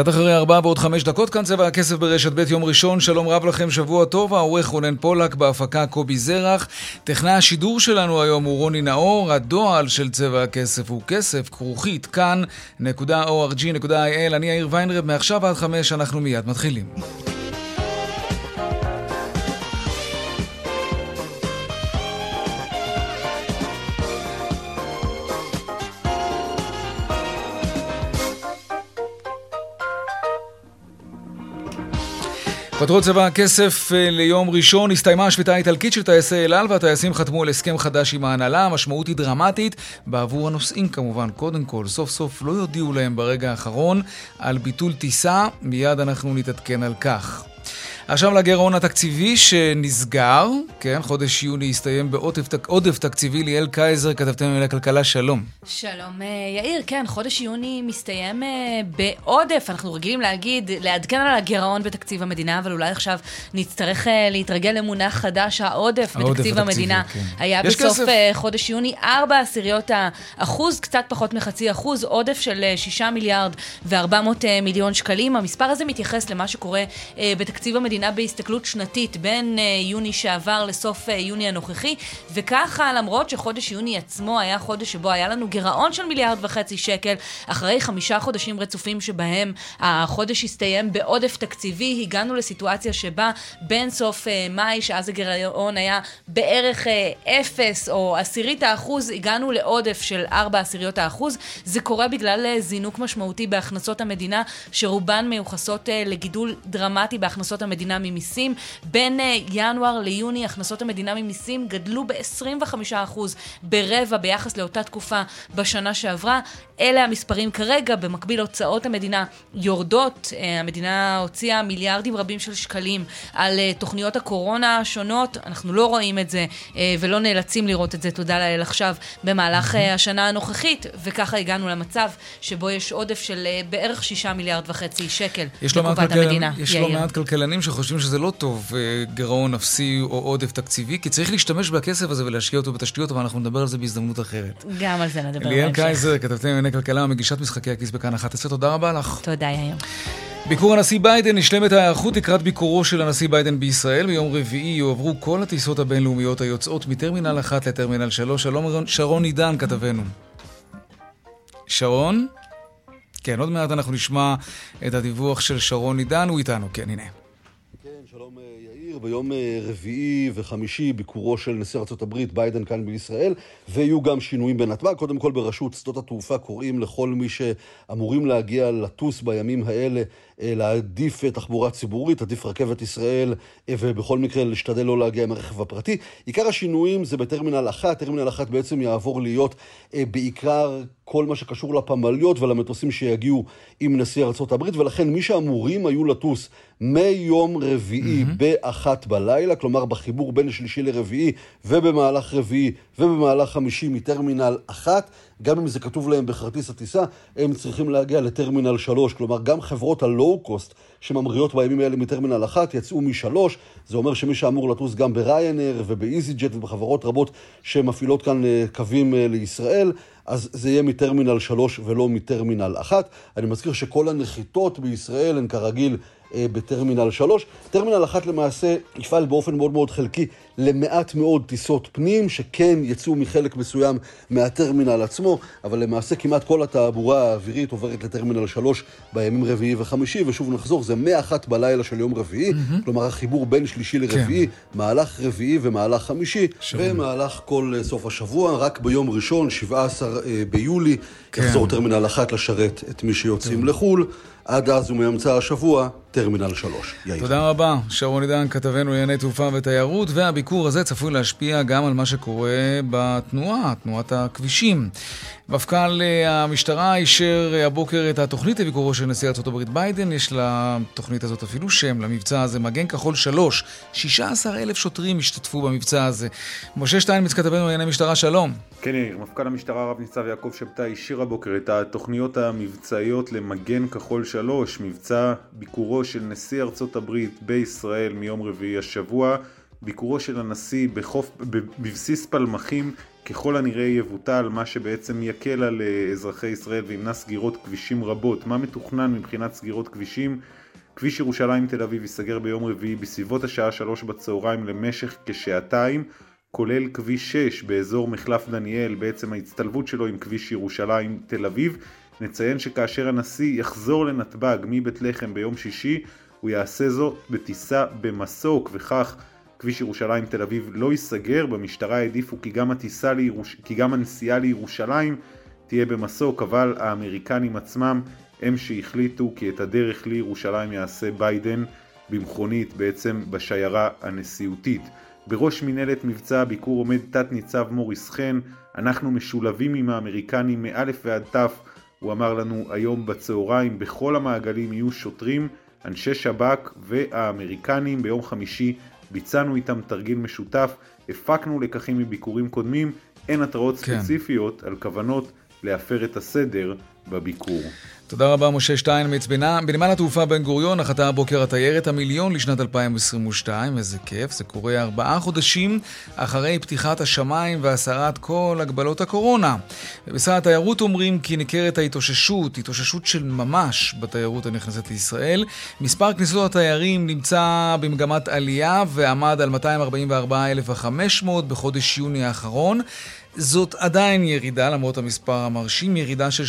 קצת אחרי ארבע ועוד חמש דקות, כאן צבע הכסף ברשת ב' יום ראשון, שלום רב לכם, שבוע טוב, העורך רונן פולק, בהפקה קובי זרח. טכנאי השידור שלנו היום הוא רוני נאור, הדועל של צבע הכסף הוא כסף, כרוכית, כאן.org.il, אני יאיר ויינרב, מעכשיו עד חמש אנחנו מיד מתחילים. כותרות צבא הכסף אה, ליום ראשון, הסתיימה השביתה האיטלקית של טייסי אל על והטייסים חתמו על הסכם חדש עם ההנהלה, המשמעות היא דרמטית בעבור הנוסעים כמובן. קודם כל, סוף סוף לא יודיעו להם ברגע האחרון על ביטול טיסה, מיד אנחנו נתעדכן על כך. עכשיו לגירעון התקציבי שנסגר, כן, חודש יוני הסתיים בעודף תקציבי ליאל קייזר, כתבתם על הכלכלה, שלום. שלום אה, יאיר, כן, חודש יוני מסתיים אה, בעודף, אנחנו רגילים להגיד, לעדכן על הגירעון בתקציב המדינה, אבל אולי עכשיו נצטרך אה, להתרגל למונח חדש, העודף בתקציב המדינה. כן. היה בסוף כסף. חודש יוני 4 עשיריות האחוז, קצת פחות מחצי אחוז, עודף של 6 מיליארד ו-400 מיליון שקלים. המספר הזה מתייחס למה שקורה בתקציב המדינה. המדינה בהסתכלות שנתית בין uh, יוני שעבר לסוף uh, יוני הנוכחי, וככה למרות שחודש יוני עצמו היה חודש שבו היה לנו גירעון של מיליארד וחצי שקל, אחרי חמישה חודשים רצופים שבהם החודש הסתיים בעודף תקציבי, הגענו לסיטואציה שבה בין סוף uh, מאי, שאז הגירעון היה בערך אפס או עשירית האחוז, הגענו לעודף של ארבע עשיריות האחוז. זה קורה בגלל זינוק משמעותי בהכנסות המדינה, שרובן מיוחסות לגידול דרמטי בהכנסות המדינה. המדינה ממיסים. בין uh, ינואר ליוני הכנסות המדינה ממיסים גדלו ב-25% ברבע ביחס לאותה תקופה בשנה שעברה. אלה המספרים כרגע, במקביל הוצאות המדינה יורדות. Uh, המדינה הוציאה מיליארדים רבים של שקלים על uh, תוכניות הקורונה השונות. אנחנו לא רואים את זה ולא נאלצים לראות את זה, תודה לאל עכשיו, במהלך השנה הנוכחית, וככה הגענו למצב שבו יש עודף של בערך שישה מיליארד וחצי שקל לקופת המדינה. יש לא מעט כלכלנים שחושבים שזה לא טוב אה, גירעון אפסי או עודף תקציבי, כי צריך להשתמש בכסף הזה ולהשקיע אותו בתשתיות, אבל אנחנו נדבר על זה בהזדמנות אחרת. גם על זה נדבר בהמשך. ליאל קייזר, כתבתם לענייני כלכלה, מגישת משחקי הכיס בכאן 11, תודה רבה לך. תודה, יאיר. ביקור הנשיא ביידן נשלמת ההיערכות לקראת ביקורו של הנשיא ביידן בישראל. ביום רביעי יועברו כל הטיסות הבינלאומיות היוצאות מטרמינל 1 לטרמינל 3. שלום שרון עידן, כתבנו. שרון? כן, עוד מעט אנחנו נשמע את הדיווח של שרון עידן, הוא איתנו, כן, הנה. שלום אה, יאיר, ביום אה, רביעי וחמישי ביקורו של נשיא ארה"ב ביידן כאן בישראל ויהיו גם שינויים בנתב"ג. קודם כל ברשות שדות התעופה קוראים לכל מי שאמורים להגיע לטוס בימים האלה אה, להעדיף תחבורה ציבורית, עדיף רכבת ישראל ובכל מקרה להשתדל לא להגיע עם הרכב הפרטי. עיקר השינויים זה בטרמינל אחת, טרמינל אחת בעצם יעבור להיות בעיקר כל מה שקשור לפמליות ולמטוסים שיגיעו עם נשיא ארה"ב ולכן מי שאמורים היו לטוס מיום רביעי mm-hmm. באחת בלילה, כלומר בחיבור בין שלישי לרביעי ובמהלך רביעי ובמהלך חמישי מטרמינל אחת, גם אם זה כתוב להם בכרטיס הטיסה, הם צריכים להגיע לטרמינל שלוש, כלומר גם חברות הלואו-קוסט שממריאות בימים האלה מטרמינל אחת יצאו משלוש, זה אומר שמי שאמור לטוס גם בריינאייר ובאיזי ג'ט ובחברות רבות שמפעילות כאן אה, קווים אה, לישראל, אז זה יהיה מטרמינל שלוש ולא מטרמינל אחת. אני מזכיר שכל הנחיתות בישראל הן כרגיל בטרמינל 3. טרמינל 1 למעשה יפעל באופן מאוד מאוד חלקי למעט מאוד טיסות פנים, שכן יצאו מחלק מסוים מהטרמינל עצמו, אבל למעשה כמעט כל התעבורה האווירית עוברת לטרמינל 3 בימים רביעי וחמישי, ושוב נחזור, זה מאחת בלילה של יום רביעי, mm-hmm. כלומר החיבור בין שלישי לרביעי, כן. מהלך רביעי ומהלך חמישי, שום. ומהלך כל אה, סוף השבוע, רק ביום ראשון, 17 אה, ביולי, כן. יחזור טרמינל 1 לשרת את מי שיוצאים כן. לחו"ל. עד אז ומאמצע השבוע, טרמינל 3. יאיר. תודה רבה. שרון עידן, כתבנו לענייני תעופה ותיירות, והביקור הזה צפוי להשפיע גם על מה שקורה בתנועה, תנועת הכבישים. מפכ"ל אה, המשטרה אישר אה, הבוקר את התוכנית לביקורו של נשיא ארה"ב ביידן. יש לתוכנית הזאת אפילו שם, למבצע הזה, מגן כחול 3. 16 אלף שוטרים השתתפו במבצע הזה. משה שטיינמיץ כתבנו לענייני משטרה, שלום. כן, יאיר, מפכ"ל המשטרה רב ניצב יעקב שבתאי אישר הבוקר את התוכניות המבצעיות למגן כחול 3, מבצע ביקורו של נשיא ארצות הברית בישראל מיום רביעי השבוע. ביקורו של הנשיא בחוף, בבסיס פלמחים ככל הנראה יבוטל, מה שבעצם יקל על אה, אזרחי ישראל וימנע סגירות כבישים רבות. מה מתוכנן מבחינת סגירות כבישים? כביש ירושלים תל אביב ייסגר ביום רביעי בסביבות השעה שלוש בצהריים למשך כשעתיים, כולל כביש 6 באזור מחלף דניאל, בעצם ההצטלבות שלו עם כביש ירושלים תל אביב. נציין שכאשר הנשיא יחזור לנתב"ג מבית לחם ביום שישי, הוא יעשה זאת בטיסה במסוק, וכך כביש ירושלים תל אביב לא ייסגר, במשטרה העדיפו כי גם, לירוש... כי גם הנסיעה לירושלים תהיה במסוק, אבל האמריקנים עצמם הם שהחליטו כי את הדרך לירושלים יעשה ביידן במכונית, בעצם בשיירה הנשיאותית. בראש מנהלת מבצע הביקור עומד תת ניצב מוריס חן, אנחנו משולבים עם האמריקנים מאלף ועד תף, הוא אמר לנו היום בצהריים, בכל המעגלים יהיו שוטרים, אנשי שב"כ והאמריקנים. ביום חמישי ביצענו איתם תרגיל משותף, הפקנו לקחים מביקורים קודמים, אין התראות כן. ספציפיות על כוונות להפר את הסדר בביקור. תודה רבה, משה שטיינמיץ. בנמל התעופה בן גוריון נחתה הבוקר התיירת המיליון לשנת 2022. איזה כיף, זה קורה ארבעה חודשים אחרי פתיחת השמיים והסרת כל הגבלות הקורונה. במשרד התיירות אומרים כי ניכרת ההתאוששות, התאוששות של ממש בתיירות הנכנסת לישראל. מספר כניסות התיירים נמצא במגמת עלייה ועמד על 244,500 בחודש יוני האחרון. זאת עדיין ירידה, למרות המספר המרשים, ירידה של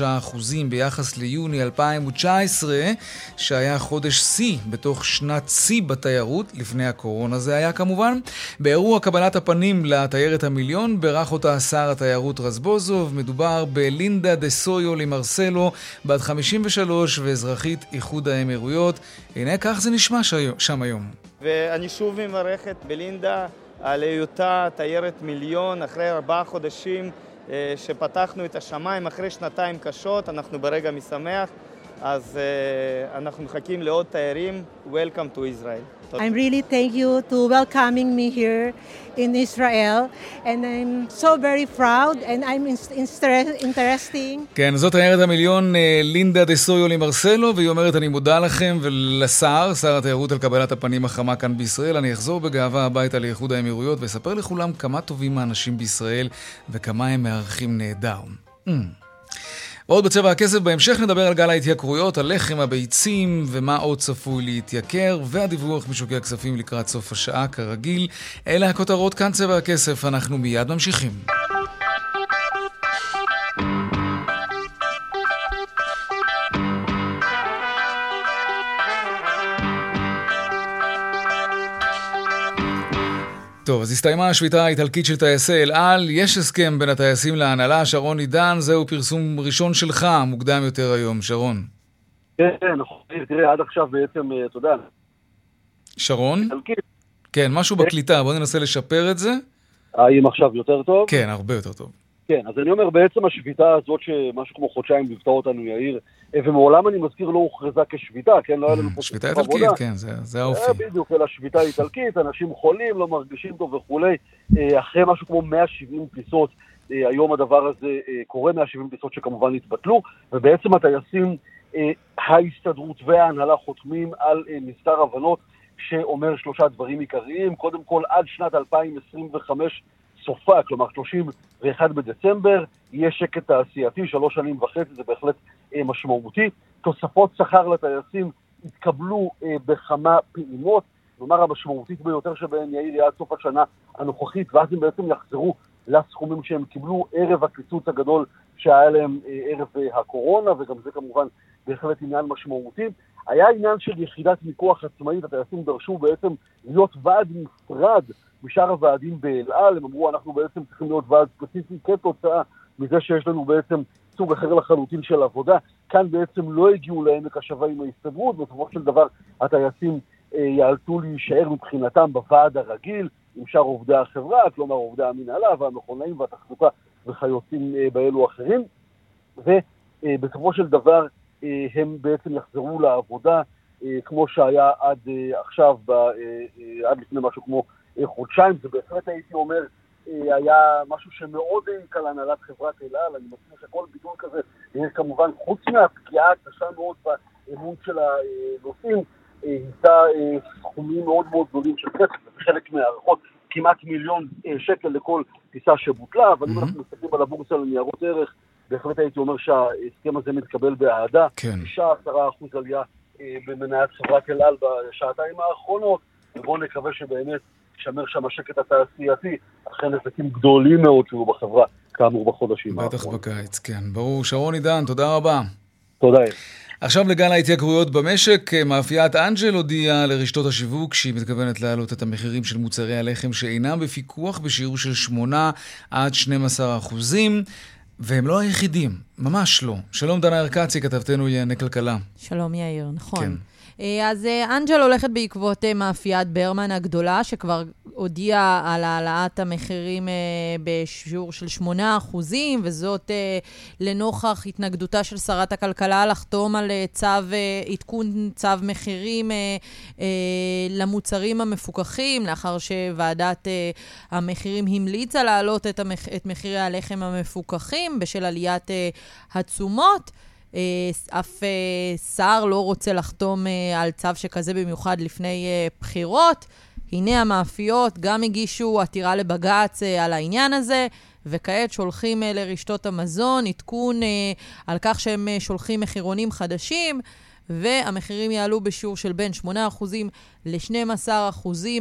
33% ביחס ליוני 2019, שהיה חודש שיא בתוך שנת שיא בתיירות, לפני הקורונה זה היה כמובן. באירוע קבלת הפנים לתיירת המיליון, בירך אותה שר התיירות רזבוזוב. מדובר בלינדה דה סויו למרסלו, בת 53 ואזרחית איחוד האמירויות. הנה כך זה נשמע שם היום. ואני שוב מברך את בלינדה. על היותה תיירת מיליון אחרי ארבעה חודשים אה, שפתחנו את השמיים, אחרי שנתיים קשות, אנחנו ברגע משמח, אז אה, אנחנו מחכים לעוד תיירים. Welcome to Israel. I'm really thank you to welcoming me here in Israel, and I'm so very proud and I'm interesting. כן, זאת תיירת המיליון אה, לינדה דה סויו מרסלו, והיא אומרת, אני מודה לכם ולשר, שר התיירות על קבלת הפנים החמה כאן בישראל. אני אחזור בגאווה הביתה לאיחוד האמירויות ואספר לכולם כמה טובים האנשים בישראל וכמה הם מארחים נהדר. Mm. ועוד בצבע הכסף בהמשך נדבר על גל ההתייקרויות, הלחם, הביצים ומה עוד צפוי להתייקר, והדיווח משוקי הכספים לקראת סוף השעה כרגיל. אלה הכותרות כאן צבע הכסף, אנחנו מיד ממשיכים. טוב, אז הסתיימה השביתה האיטלקית של טייסי אל על, יש הסכם בין הטייסים להנהלה, שרון עידן, זהו פרסום ראשון שלך, מוקדם יותר היום, שרון. כן, נכון, תראה, עד עכשיו בעצם, אה, אתה יודע... שרון? איטלקית. כן, משהו בקליטה, בוא ננסה לשפר את זה. האם עכשיו יותר טוב? כן, הרבה יותר טוב. כן, אז אני אומר, בעצם השביתה הזאת, שמשהו כמו חודשיים ליוותה אותנו, יאיר, ומעולם אני מזכיר לא הוכרזה כשביתה, כן? לא היה לנו פה שביתה איטלקית, כן, זה, זה האופי. אה, בדיוק, אלא שביתה איטלקית, אנשים חולים, לא מרגישים טוב וכולי. אה, אחרי משהו כמו 170 טיסות, היום הדבר הזה קורה, 170 טיסות שכמובן התבטלו, ובעצם הטייסים, ההסתדרות וההנהלה חותמים על מספר הבנות שאומר שלושה דברים עיקריים. קודם כל, עד שנת 2025 סופה, כלומר 31 בדצמבר, יהיה שקט תעשייתי, שלוש שנים וחצי, זה בהחלט אה, משמעותי. תוספות שכר לטייסים התקבלו אה, בכמה פעימות, כלומר המשמעותית ביותר שבהן יאיר יהיה עד סוף השנה הנוכחית, ואז הם בעצם יחזרו לסכומים שהם קיבלו ערב הקיצוץ הגדול שהיה להם אה, ערב הקורונה, וגם זה כמובן בהחלט עניין משמעותי. היה עניין של יחידת מיקוח עצמאית, הטייסים דרשו בעצם להיות ועד נפרד משאר הוועדים באל על, הם אמרו אנחנו בעצם צריכים להיות ועד ספציפי כתוצאה מזה שיש לנו בעצם סוג אחר לחלוטין של עבודה. כאן בעצם לא הגיעו לעמק השווה עם ההסתדרות, בסופו של דבר הטייסים אה, יאלצו להישאר מבחינתם בוועד הרגיל עם שאר עובדי החברה, כלומר עובדי המנהלה והמכונאים והתחזוקה וכיוצאים אה, באלו אחרים, ובסופו של דבר אה, הם בעצם יחזרו לעבודה אה, כמו שהיה עד אה, עכשיו, ב, אה, אה, עד לפני משהו כמו אה, חודשיים, זה בהחלט הייתי אומר אה, היה משהו שמאוד העיק על הנהלת חברת אל על, אני מזכיר שכל ביטול כזה, אה, כמובן, חוץ מהפגיעה הקשה מאוד באמון של הנוסעים, היוותה סכומים מאוד מאוד גדולים של כסף, וחלק מהערכות, כמעט מיליון שקל לכל טיסה שבוטלה, אבל אם אנחנו מסתכלים על הבורסה לניירות ערך, בהחלט הייתי אומר שההסכם הזה מתקבל באהדה. כן. 6-10% עלייה במניית חברת אל על בשעתיים האחרונות, ובואו נקווה שבאמת יישמר שם השקט התעשייתי, אחרי נזקים גדולים מאוד שהיו בחברה, כאמור, בחודשים האחרונים. בטח בקיץ, כן. ברור. שרון עידן, תודה רבה. תודה. עכשיו לגל ההתייקרויות במשק, מאפיית אנג'ל הודיעה לרשתות השיווק שהיא מתכוונת להעלות את המחירים של מוצרי הלחם שאינם בפיקוח בשיעור של 8 עד 12 אחוזים. והם לא היחידים, ממש לא. שלום דנה ארקצי, כתבתנו לענייני כלכלה. שלום יאיר, נכון. כן. אה, אז אה, אנג'ל הולכת בעקבות אה, מאפיית ברמן הגדולה, שכבר הודיעה על העלאת המחירים בשיעור של 8%, וזאת לנוכח התנגדותה של שרת הכלכלה לחתום על צו, עדכון צו מחירים למוצרים המפוקחים, לאחר שוועדת המחירים המליצה להעלות את, מחירי הלחם המפוקחים בשל עליית התשומות. אה, אף אה, שר לא רוצה לחתום אה, על צו שכזה במיוחד לפני בחירות. הנה המאפיות גם הגישו עתירה לבג"ץ על העניין הזה, וכעת שולחים לרשתות המזון עדכון על כך שהם שולחים מחירונים חדשים. והמחירים יעלו בשיעור של בין 8% ל-12%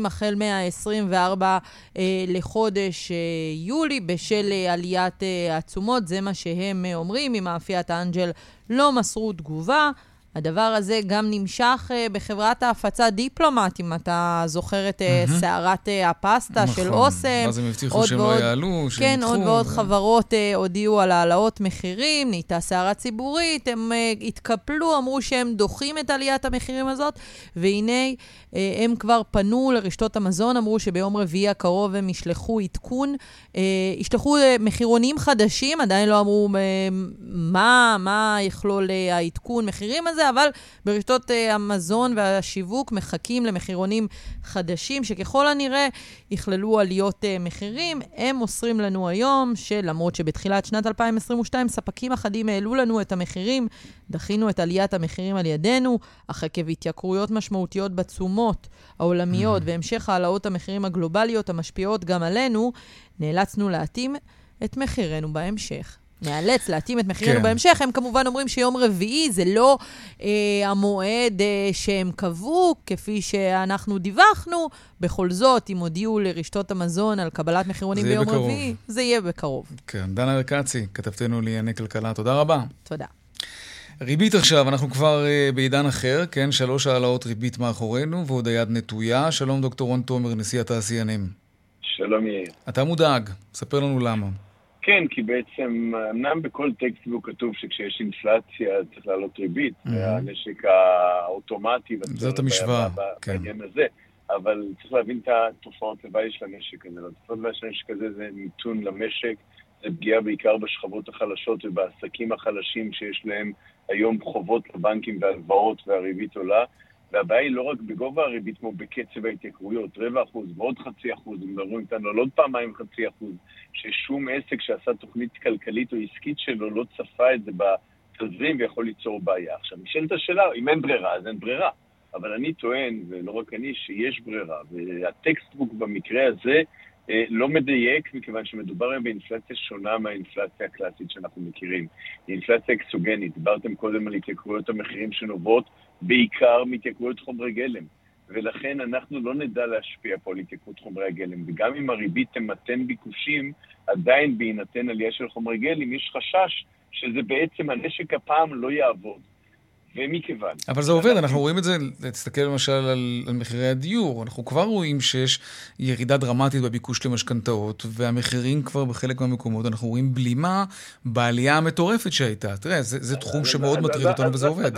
החל מה-24 אה, לחודש אה, יולי בשל אה, עליית אה, התשומות. זה מה שהם אה, אומרים. ממאפיית האנג'ל לא מסרו תגובה. הדבר הזה גם נמשך uh, בחברת ההפצה דיפלומט, אם אתה זוכר את mm-hmm. סערת uh, הפסטה נכון. של אוסם. אז הם הבטיחו שהם לא יעלו, שהם כן, עוד ועוד חברות uh, הודיעו על העלאות מחירים, נהייתה סערה ציבורית, הם uh, התקפלו, אמרו שהם דוחים את עליית המחירים הזאת, והנה uh, הם כבר פנו לרשתות המזון, אמרו שביום רביעי הקרוב הם ישלחו עדכון, uh, ישלחו uh, מחירונים חדשים, עדיין לא אמרו uh, מה, מה יכלול uh, העדכון מחירים הזה. הזה, אבל ברשתות uh, המזון והשיווק מחכים למחירונים חדשים, שככל הנראה יכללו עליות uh, מחירים. הם מוסרים לנו היום שלמרות שבתחילת שנת 2022 ספקים אחדים העלו לנו את המחירים, דחינו את עליית המחירים על ידינו, אך עקב התייקרויות משמעותיות בתשומות העולמיות mm-hmm. והמשך העלאות המחירים הגלובליות המשפיעות גם עלינו, נאלצנו להתאים את מחירנו בהמשך. ניאלץ להתאים את מחירינו כן. בהמשך. הם כמובן אומרים שיום רביעי זה לא אה, המועד אה, שהם קבעו, כפי שאנחנו דיווחנו. בכל זאת, אם הודיעו לרשתות המזון על קבלת מחירונים ביום בקרוב. רביעי, זה יהיה בקרוב. כן, דנה ירקצי, כתבתנו לענייני כלכלה, תודה רבה. תודה. ריבית עכשיו, אנחנו כבר uh, בעידן אחר, כן? שלוש העלאות ריבית מאחורינו, ועוד היד נטויה. שלום, דוקטור רון תומר, נשיא התעשיינים. שלום יאיר. אתה מודאג, ספר לנו למה. כן, כי בעצם, אמנם בכל textbook כתוב שכשיש אינפלציה צריך לעלות ריבית, mm-hmm. הנשק האוטומטי. זאת המשוואה, כן. בעניין הזה. אבל צריך להבין את התופעות לוואי של הנשק הזה. התופעות לוואי של הנשק הזה זה מיתון למשק, זה פגיעה בעיקר בשכבות החלשות ובעסקים החלשים שיש להם היום חובות לבנקים והלוואות והריבית עולה. והבעיה היא לא רק בגובה הריבית כמו בקצב ההתייקרויות, רבע אחוז ועוד חצי אחוז, אם מדברים איתנו על עוד פעמיים חצי אחוז, ששום עסק שעשה תוכנית כלכלית או עסקית שלו לא צפה את זה בתזרים ויכול ליצור בעיה. עכשיו, נשאלת השאלה, אם אין ברירה, אז אין ברירה. אבל אני טוען, ולא רק אני, שיש ברירה, והטקסטבוק במקרה הזה אה, לא מדייק, מכיוון שמדובר היום באינפלציה שונה מהאינפלציה הקלאסית שאנחנו מכירים. היא אינפלציה אקסוגנית. דיברתם קודם על התייקרויות המחירים שנובעות בעיקר מהתייקרויות חומרי גלם. ולכן אנחנו לא נדע להשפיע פה על התייקרות חומרי הגלם. וגם אם הריבית תמתן ביקושים, עדיין בהינתן עלייה של חומרי גלם, יש חשש שזה בעצם הנשק הפעם לא יעבוד. ומכיוון... אבל זה עובד, אנחנו רואים את זה, תסתכל למשל על, על מחירי הדיור. אנחנו כבר רואים שיש ירידה דרמטית בביקוש למשכנתאות, והמחירים כבר בחלק מהמקומות, אנחנו רואים בלימה בעלייה המטורפת שהייתה. תראה, זה, זה תחום שמאוד מטריד אותנו וזה עובד.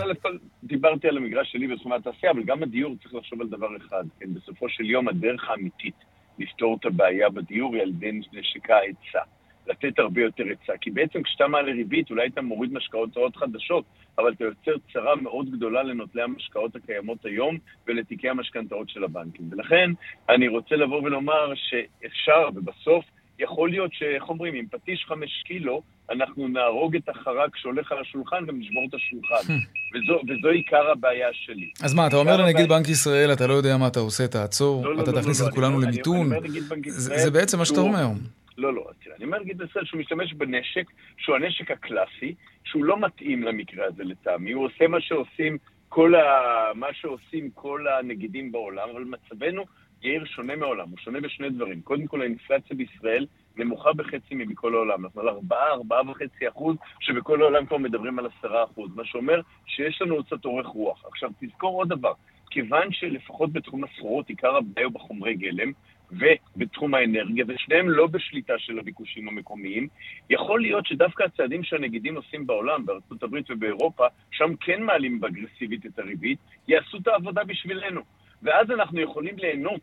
דיברתי על המגרש שלי בתחום התעשייה, אבל גם הדיור צריך לחשוב על דבר אחד. כן, בסופו של יום הדרך האמיתית לפתור את הבעיה בדיור היא על ידי נשיקה ההיצע. לתת הרבה יותר היצע. כי בעצם כשאתה מעלה ריבית, אולי אתה מוריד משקאות חדשות, אבל אתה יוצר צרה מאוד גדולה לנוטלי המשקאות הקיימות היום ולתיקי המשכנתאות של הבנקים. ולכן אני רוצה לבוא ולומר שאפשר, ובסוף יכול להיות שאיך אומרים, עם פטיש חמש קילו, אנחנו נהרוג את החרק שהולך על השולחן ונשבור את השולחן. וזו, וזו עיקר הבעיה שלי. אז מה, אתה אומר לנגיד בנק ישראל, אתה לא יודע מה אתה עושה, תעצור, לא, לא, אתה לא, תכניס לא, את כולנו למיתון? זה בעצם מה שאתה אומר. לא, לא, תראה, אני אומר נגיד ישראל שהוא משתמש בנשק, שהוא הנשק הקלאסי, שהוא לא מתאים למקרה הזה לטעמי, הוא עושה מה שעושים כל, ה... מה שעושים כל הנגידים בעולם, אבל מצבנו, יאיר, שונה מעולם, הוא שונה בשני דברים. קודם כל, האינפלציה בישראל נמוכה בחצי מבכל העולם. אנחנו על 4, 4.5 אחוז, שבכל העולם כבר מדברים על 10 אחוז, מה שאומר שיש לנו קצת אורך רוח. עכשיו, תזכור עוד דבר, כיוון שלפחות בתחום הסחורות עיקר הבעיה הוא בחומרי גלם, ובתחום האנרגיה, ושניהם לא בשליטה של הביקושים המקומיים, יכול להיות שדווקא הצעדים שהנגידים עושים בעולם, בארצות הברית ובאירופה, שם כן מעלים באגרסיבית את הריבית, יעשו את העבודה בשבילנו. ואז אנחנו יכולים ליהנות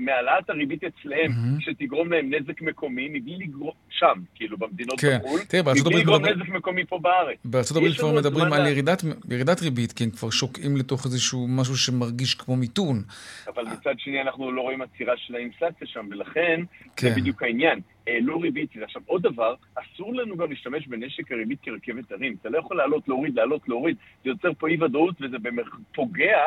מהעלאת הריבית אצלם, mm-hmm. שתגרום להם נזק מקומי, מבלי לגרום, שם, כאילו, במדינות כן. בחו"ל, תראה, בארצות מבלי לגרום מדבר... נזק מקומי פה בארץ. בארצות הברית כבר מדברים על ירידת, ירידת ריבית, כי הם כבר שוקעים לתוך איזשהו משהו שמרגיש כמו מיתון. אבל מצד שני אנחנו לא רואים עצירה של האינפלציה שם, ולכן כן. זה בדיוק העניין. העלו ריבית. עכשיו, עוד דבר, אסור לנו גם להשתמש בנשק הריבית כרכבת הרים. אתה לא יכול לעלות, להוריד, לעלות, להוריד. זה יוצר פה אי-ודאות וזה פוגע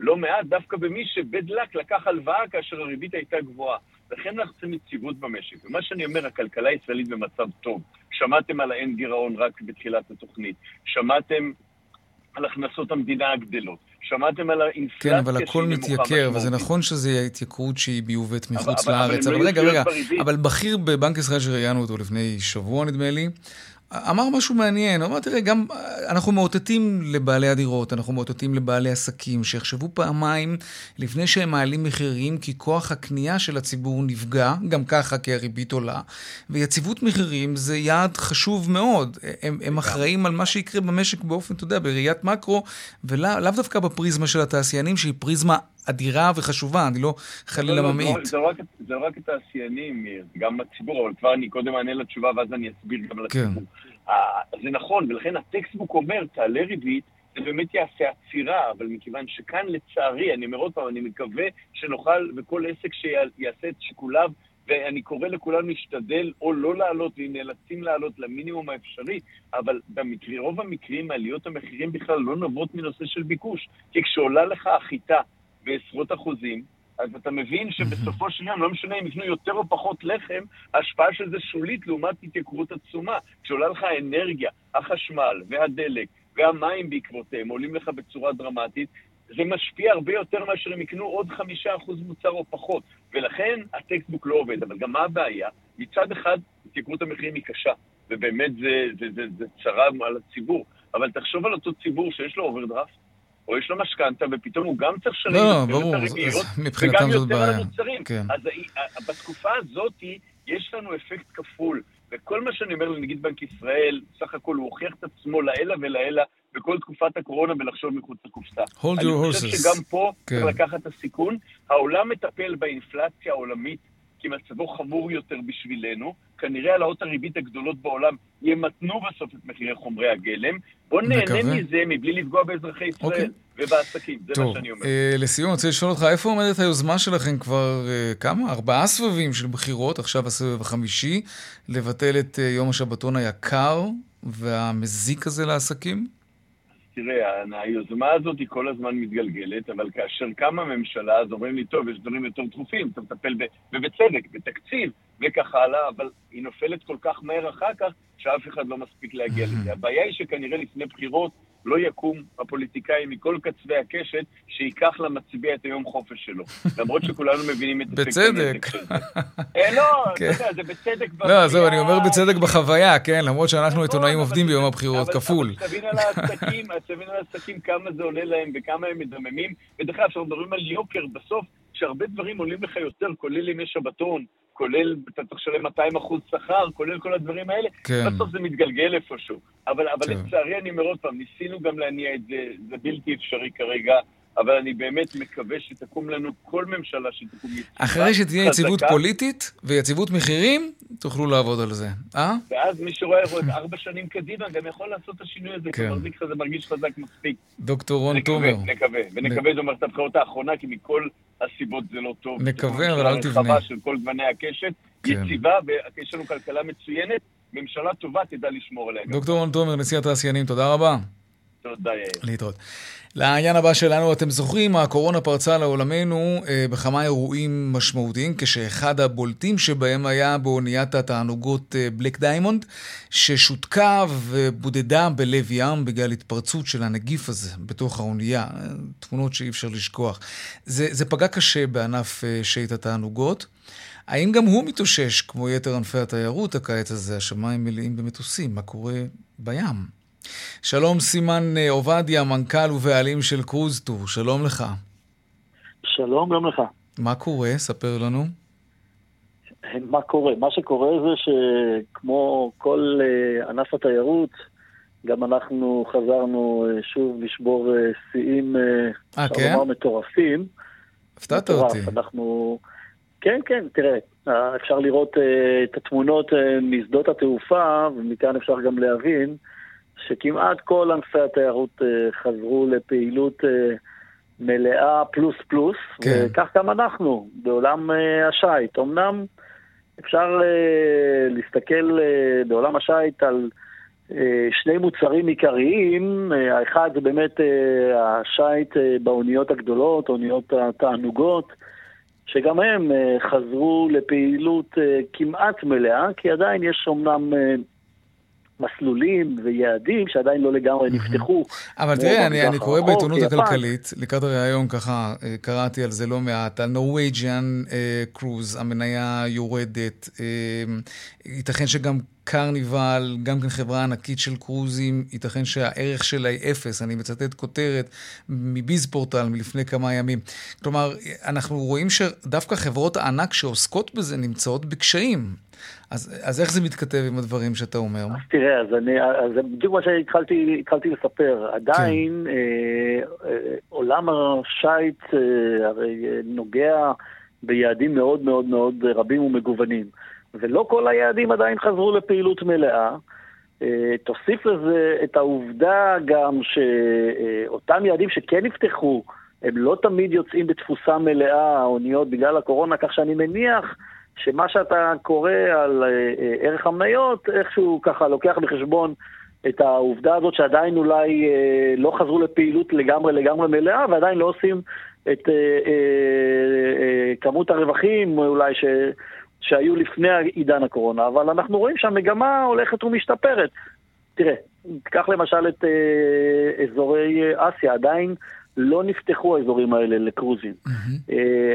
לא מעט דווקא במי שבד לק לקח הלוואה כאשר הריבית הייתה גבוהה. לכן אנחנו צריכים יציבות במשק. ומה שאני אומר, הכלכלה הישראלית במצב טוב. שמעתם על האין גירעון רק בתחילת התוכנית. שמעתם על הכנסות המדינה הגדלות. שמעתם על האינפלציה כן, אבל הכל מתייקר, וזה נכון שזו התייקרות שהיא מיובאת מחוץ אבל, לארץ. אבל, אבל, אבל רגע, רגע, אבל בכיר בבנק ישראל שראיינו אותו לפני שבוע, נדמה לי, אמר משהו מעניין, הוא אמר, תראה, גם אנחנו מאותתים לבעלי הדירות, אנחנו מאותתים לבעלי עסקים, שיחשבו פעמיים לפני שהם מעלים מחירים, כי כוח הקנייה של הציבור נפגע, גם ככה כי הריבית עולה, ויציבות מחירים זה יעד חשוב מאוד. הם, הם אחראים על מה שיקרה במשק באופן, אתה יודע, בראיית מקרו, ולאו לא דווקא בפריזמה של התעשיינים, שהיא פריזמה אדירה וחשובה, אני לא חלילה לא, לא, ממעיט. זה לא רק, רק התעשיינים, גם הציבור, אבל כבר אני קודם אענה לתשובה ואז אני אסביר גם לציבור. כן. זה נכון, ולכן הטקסטבוק אומר, תעלה ריבית, זה באמת יעשה עצירה, אבל מכיוון שכאן לצערי, אני אומר עוד פעם, אני מקווה שנוכל, וכל עסק שיעשה את שיקוליו, ואני קורא לכולם להשתדל או לא לעלות, ואם נאלצים לעלות למינימום האפשרי, אבל במקרה, רוב המקרים עליות המחירים בכלל לא נובעות מנושא של ביקוש. כי כשעולה לך החיטה בעשרות אחוזים, אז אתה מבין שבסופו של יום, לא משנה אם יקנו יותר או פחות לחם, ההשפעה של זה שולית לעומת התייקרות עצומה. כשעולה לך האנרגיה, החשמל והדלק והמים בעקבותיהם עולים לך בצורה דרמטית, זה משפיע הרבה יותר מאשר הם יקנו עוד חמישה אחוז מוצר או פחות. ולכן הטקסטבוק לא עובד. אבל גם מה הבעיה? מצד אחד, התייקרות המחירים היא קשה, ובאמת זה, זה, זה, זה צרה על הציבור. אבל תחשוב על אותו ציבור שיש לו אוברדרפט, או יש לו משכנתא, ופתאום הוא גם צריך לשלם לא, לא, ברור, בעיה. וגם יותר על המוצרים. כן. אז בתקופה הזאת יש לנו אפקט כפול. וכל מה שאני אומר לנגיד בנק ישראל, סך הכל הוא הוכיח את עצמו לעילא ולעילא בכל תקופת הקורונה ולחשוב מחוץ לקופסה. hold your horses. אני חושב שגם פה כן. צריך לקחת את הסיכון. העולם מטפל באינפלציה העולמית כי מצבו חמור יותר בשבילנו. כנראה העלאות הריבית הגדולות בעולם ימתנו בסוף את מחירי חומרי הגלם. בואו נהנה מזה מבלי לפגוע באזרחי ישראל. אוקיי. ובעסקים, זה טוב, מה שאני אומר. אה, לסיום, אני רוצה לשאול אותך, איפה עומדת היוזמה שלכם כבר אה, כמה? ארבעה סבבים של בחירות, עכשיו הסבב החמישי, לבטל את אה, יום השבתון היקר והמזיק הזה לעסקים? תראה, היוזמה הזאת היא כל הזמן מתגלגלת, אבל כאשר קמה ממשלה, אז אומרים לי, טוב, יש דברים יותר דחופים, אתה מטפל, ב... ובצדק, בתקציב, וכך הלאה, אבל היא נופלת כל כך מהר אחר כך, שאף אחד לא מספיק להגיע לזה. הבעיה היא שכנראה לפני בחירות לא יקום הפוליטיקאי מכל קצווי הקשת שייקח למצביע את היום חופש שלו. למרות שכולנו מבינים את בצדק. אה, לא, אתה יודע, זה בצדק. לא, זהו, אני אומר בצדק בחוויה, כן, למרות שאנחנו עיתונאים עובדים ביום הבחירות, כפול. אבל תבין על העסקים, תבין על העסקים כמה זה עולה להם וכמה הם מדממים. ודרך אגב, כשאנחנו מדברים על יוקר, בסוף, שהרבה דברים עולים לך יותר, כולל ימי שבתון, כולל, אתה צריך לשלם 200 אחוז שכר, כולל כל הדברים האלה, כן. בסוף זה מתגלגל איפשהו. אבל, אבל כן. לצערי, אני אומר עוד פעם, ניסינו גם להניע את זה, זה בלתי אפשרי כרגע. אבל אני באמת מקווה שתקום לנו כל ממשלה שתקום יציבה. אחרי שתהיה יציבות פוליטית ויציבות מחירים, תוכלו לעבוד על זה, אה? ואז מי שרואה ארבע שנים קדימה גם יכול לעשות את השינוי הזה, כן. כי זה מרגיש חזק מספיק. דוקטור רון תומר. נקווה, ונקווה זו מערכת הבחירות האחרונה, כי מכל הסיבות זה לא טוב. נקווה, אבל אל תבנה. של כל גווני הקשת, כן. יציבה, ויש לנו כלכלה מצוינת, ממשלה טובה תדע לשמור עליה. דוקטור רון תומר, נשיא התעשיינים, תודה רבה. תודה. להתראות. לעניין הבא שלנו, אתם זוכרים, הקורונה פרצה לעולמנו אה, בכמה אירועים משמעותיים, כשאחד הבולטים שבהם היה באוניית התענוגות אה, בלק דיימונד, ששותקה ובודדה בלב ים בגלל התפרצות של הנגיף הזה בתוך האונייה. אה, תמונות שאי אפשר לשכוח. זה, זה פגע קשה בענף אה, שיט התענוגות. האם גם הוא מתאושש כמו יתר ענפי התיירות הקיץ הזה? השמיים מלאים במטוסים, מה קורה בים? שלום סימן אה, עובדיה, מנכ"ל ובעלים של קרוז טור, שלום לך. שלום גם לך. מה קורה? ספר לנו. מה קורה? מה שקורה זה שכמו כל uh, ענף התיירות, גם אנחנו חזרנו uh, שוב לשבור שיאים, אה, uh, כן? מטורפים. הפתעת אותי. אנחנו... כן, כן, תראה, אפשר לראות את התמונות משדות התעופה, ומכאן אפשר גם להבין שכמעט כל ענפי התיירות uh, חזרו לפעילות uh, מלאה פלוס פלוס, כן. וכך גם אנחנו, בעולם uh, השיט. אמנם אפשר להסתכל בעולם השיט על שני מוצרים עיקריים, האחד זה באמת uh, באוניות הגדולות, אוניות התענוגות. שגם הם חזרו לפעילות כמעט מלאה, כי עדיין יש אומנם מסלולים ויעדים שעדיין לא לגמרי נפתחו. אבל תראה, אני, אני קורא בעיתונות הכלכלית, לקראת הריאיון ככה, אה, קראתי על זה לא מעט, על נורוויג'יאן קרוז, המניה יורדת, אה, ייתכן שגם קרניבל, גם כן חברה ענקית של קרוזים, ייתכן שהערך שלה היא אפס. אני מצטט כותרת מביז פורטל מלפני כמה ימים. כלומר, אנחנו רואים שדווקא חברות הענק שעוסקות בזה נמצאות בקשיים. אז, אז איך זה מתכתב עם הדברים שאתה אומר? אז תראה, אז, אני, אז בדיוק מה שהתחלתי לספר. עדיין כן. אה, אה, עולם השייט אה, הרי אה, נוגע ביעדים מאוד מאוד מאוד רבים ומגוונים. ולא כל היעדים עדיין חזרו לפעילות מלאה. אה, תוסיף לזה את העובדה גם שאותם יעדים שכן נפתחו, הם לא תמיד יוצאים בתפוסה מלאה, האוניות, בגלל הקורונה, כך שאני מניח שמה שאתה קורא על אה, אה, ערך המניות, איכשהו ככה לוקח בחשבון את העובדה הזאת שעדיין אולי לא חזרו לפעילות לגמרי לגמרי מלאה, ועדיין לא עושים את כמות הרווחים אולי ש... שהיו לפני עידן הקורונה, אבל אנחנו רואים שהמגמה הולכת ומשתפרת. תראה, קח למשל את אה, אזורי אסיה, עדיין לא נפתחו האזורים האלה לקרוזים. Mm-hmm.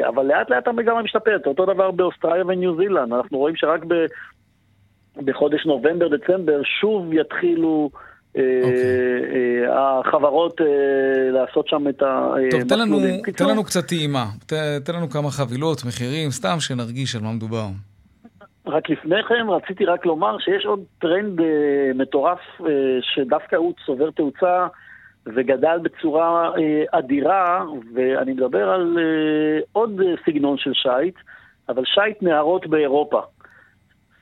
אבל לאט לאט המגמה משתפרת, אותו דבר באוסטרליה וניו זילנד, אנחנו רואים שרק ב, בחודש נובמבר-דצמבר שוב יתחילו... Okay. אה, אוקיי. אה, החברות לעשות שם את המסלולים. טוב, תן לנו, תן לנו קצת טעימה. תן לנו כמה חבילות, מחירים, סתם שנרגיש על מה מדובר. רק לפני כן רציתי רק לומר שיש עוד טרנד מטורף שדווקא הוא צובר תאוצה וגדל בצורה אדירה, ואני מדבר על עוד סגנון של שיט, אבל שיט נהרות באירופה.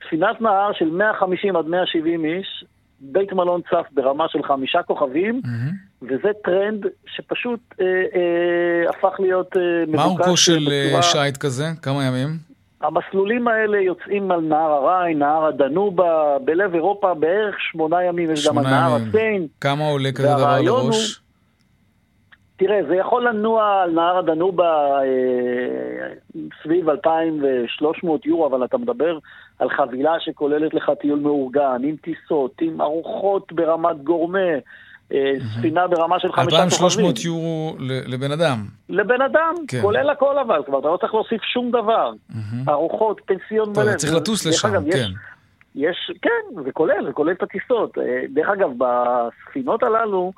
ספינת נהר של 150 עד 170 איש, בית מלון צף ברמה של חמישה כוכבים, mm-hmm. וזה טרנד שפשוט אה, אה, הפך להיות אה, מבוקש. מה אורכו של אה, בצורה... שייט כזה? כמה ימים? המסלולים האלה יוצאים על נהר הריין, נהר הדנובה, בלב אירופה בערך שמונה ימים, יש גם על נהר הסיין. כמה עולה כזה דבר לראש? הוא, תראה, זה יכול לנוע על נהר הדנובה אה, סביב 2,300 יורו, אבל אתה מדבר על חבילה שכוללת לך טיול מאורגן, עם טיסות, עם ארוחות ברמת גורמה, ספינה ברמה של חמישה כוכבים. 2,300 יורו לבן אדם. לבן אדם, כן. כולל הכל אבל, כלומר, אתה לא צריך להוסיף שום דבר. ארוחות, פנסיון מלא. צריך לטוס לשם, אגב, כן. יש, יש, כן, זה כולל, זה כולל את הטיסות. דרך אגב, בספינות הללו,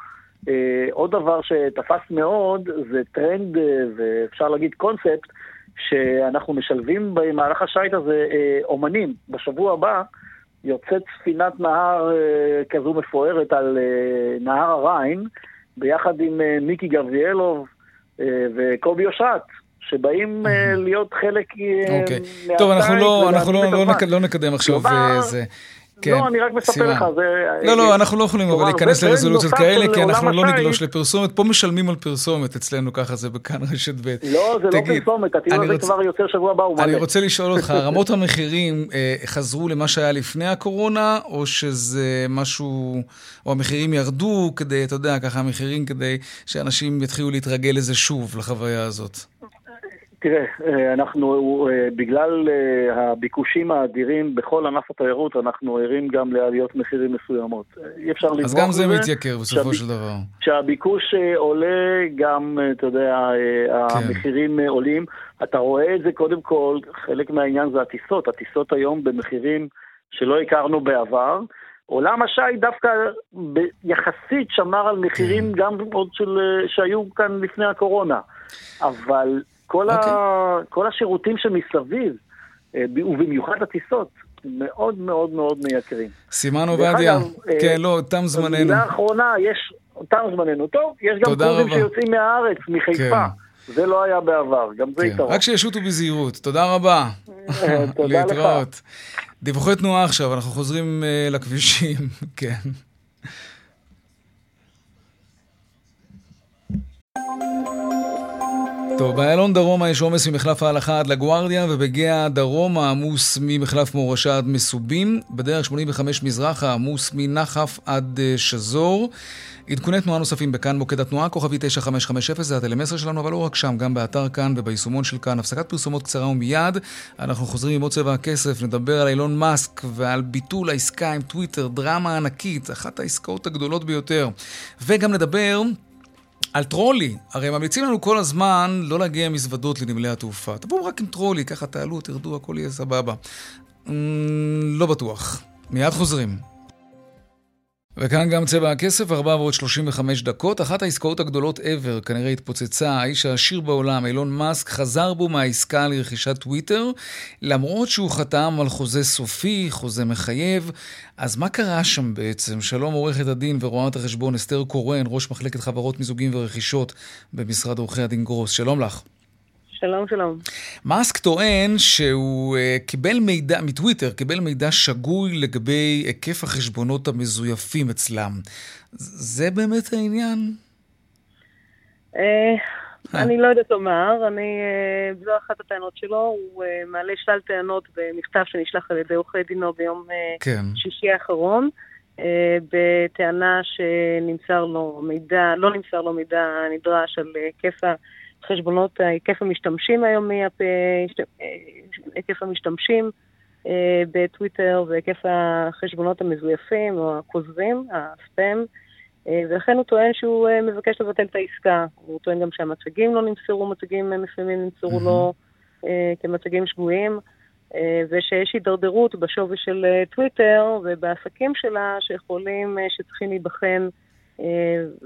עוד דבר שתפס מאוד, זה טרנד, ואפשר להגיד קונספט, שאנחנו משלבים במהלך השייט הזה אומנים. בשבוע הבא יוצאת ספינת נהר כזו מפוארת על נהר הריין, ביחד עם מיקי גבריאלוב וקובי אושרת. שבאים להיות חלק אוקיי. טוב, אנחנו לא, אנחנו לא, לא, לא נקדם עכשיו זה. כן, לא, אני רק מספר לך, זה... לא, לא, אנחנו לא יכולים אבל להיכנס לרזולוציות כאלה, כי אנחנו לא נגלוש לפרסומת. פה משלמים על פרסומת אצלנו, ככה זה בכאן רשת ב'. לא, זה לא פרסומת, הטיול הזה כבר יוצא שבוע הבא, הוא מלא. אני רוצה לשאול אותך, רמות המחירים חזרו למה שהיה לפני הקורונה, או שזה משהו, או המחירים ירדו כדי, אתה יודע, ככה המחירים כדי שאנשים יתחילו להתרגל לזה שוב, לחוויה הזאת? תראה, אנחנו, בגלל הביקושים האדירים בכל ענף התיירות, אנחנו ערים גם לעליות מחירים מסוימות. אי אפשר לברוח אז גם זה מתייקר בסופו של דבר. כשהביקוש עולה, גם, אתה יודע, המחירים עולים. אתה רואה את זה קודם כל, חלק מהעניין זה הטיסות. הטיסות היום במחירים שלא הכרנו בעבר. עולם השי דווקא יחסית שמר על מחירים גם עוד של, שהיו כאן לפני הקורונה. אבל כל, okay. ה... אוקיי. כל השירותים שמסביב, אה, ובמיוחד הטיסות, מאוד מאוד מאוד מייקרים. סימן עובדיה, כן, אה, לא, תם זמננו. במילה האחרונה, יש, תם זמננו. טוב, יש גם קורסים שיוצאים מהארץ, מחיפה. כן. זה לא היה בעבר, גם זה כן. יתרון. רק שישוטו בזהירות. תודה רבה. תודה לך. דיווחי תנועה עכשיו, אנחנו חוזרים uh, לכבישים, כן. טוב, באיילון דרומה יש עומס ממחלף ההלכה עד לגוארדיה, ובגאה דרומה עמוס ממחלף מורשה עד מסובים. בדרך 85 מזרחה עמוס מנחף עד uh, שזור. עדכוני תנועה נוספים בכאן מוקד התנועה, כוכבי 9550, זה הטלמסר שלנו, אבל לא רק שם, גם באתר כאן וביישומון של כאן. הפסקת פרסומות קצרה ומיד, אנחנו חוזרים עם עוד צבע הכסף, נדבר על אילון מאסק ועל ביטול העסקה עם טוויטר, דרמה ענקית, אחת העסקאות הגדולות ביותר. וגם נדבר... על טרולי, הרי ממליצים לנו כל הזמן לא להגיע עם מזוודות לנמלי התעופה. תבואו רק עם טרולי, ככה תעלו, תרדו, הכל יהיה סבבה. Mm, לא בטוח. מיד חוזרים. וכאן גם צבע הכסף, 4 ועוד 35 דקות. אחת העסקאות הגדולות ever כנראה התפוצצה. האיש העשיר בעולם, אילון מאסק, חזר בו מהעסקה לרכישת טוויטר, למרות שהוא חתם על חוזה סופי, חוזה מחייב. אז מה קרה שם בעצם? שלום עורכת הדין ורואת החשבון אסתר קורן, ראש מחלקת חברות מיזוגים ורכישות במשרד עורכי הדין גרוס. שלום לך. שלום, שלום. מאסק טוען שהוא uh, קיבל מידע, מטוויטר, קיבל מידע שגוי לגבי היקף החשבונות המזויפים אצלם. זה באמת העניין? אה, אני לא יודעת לומר, אני, אה, זו אחת הטענות שלו, הוא מעלה שלל טענות במכתב שנשלח על ידי עורכי דינו ביום כן. שישי האחרון. בטענה שנמסר לו מידע, לא נמסר לו מידע נדרש על היקף חשבונות, היקף המשתמשים היום, היקף המשתמשים אה, בטוויטר והיקף החשבונות המזויפים או הכוזבים, הספאם, אה, ולכן הוא טוען שהוא אה, מבקש לבטל את העסקה. הוא טוען גם שהמצגים לא נמסרו, מצגים מסוימים נמסרו לו כמצגים שגויים. ושיש הידרדרות בשווי של טוויטר ובעסקים שלה שיכולים, שצריכים להיבחן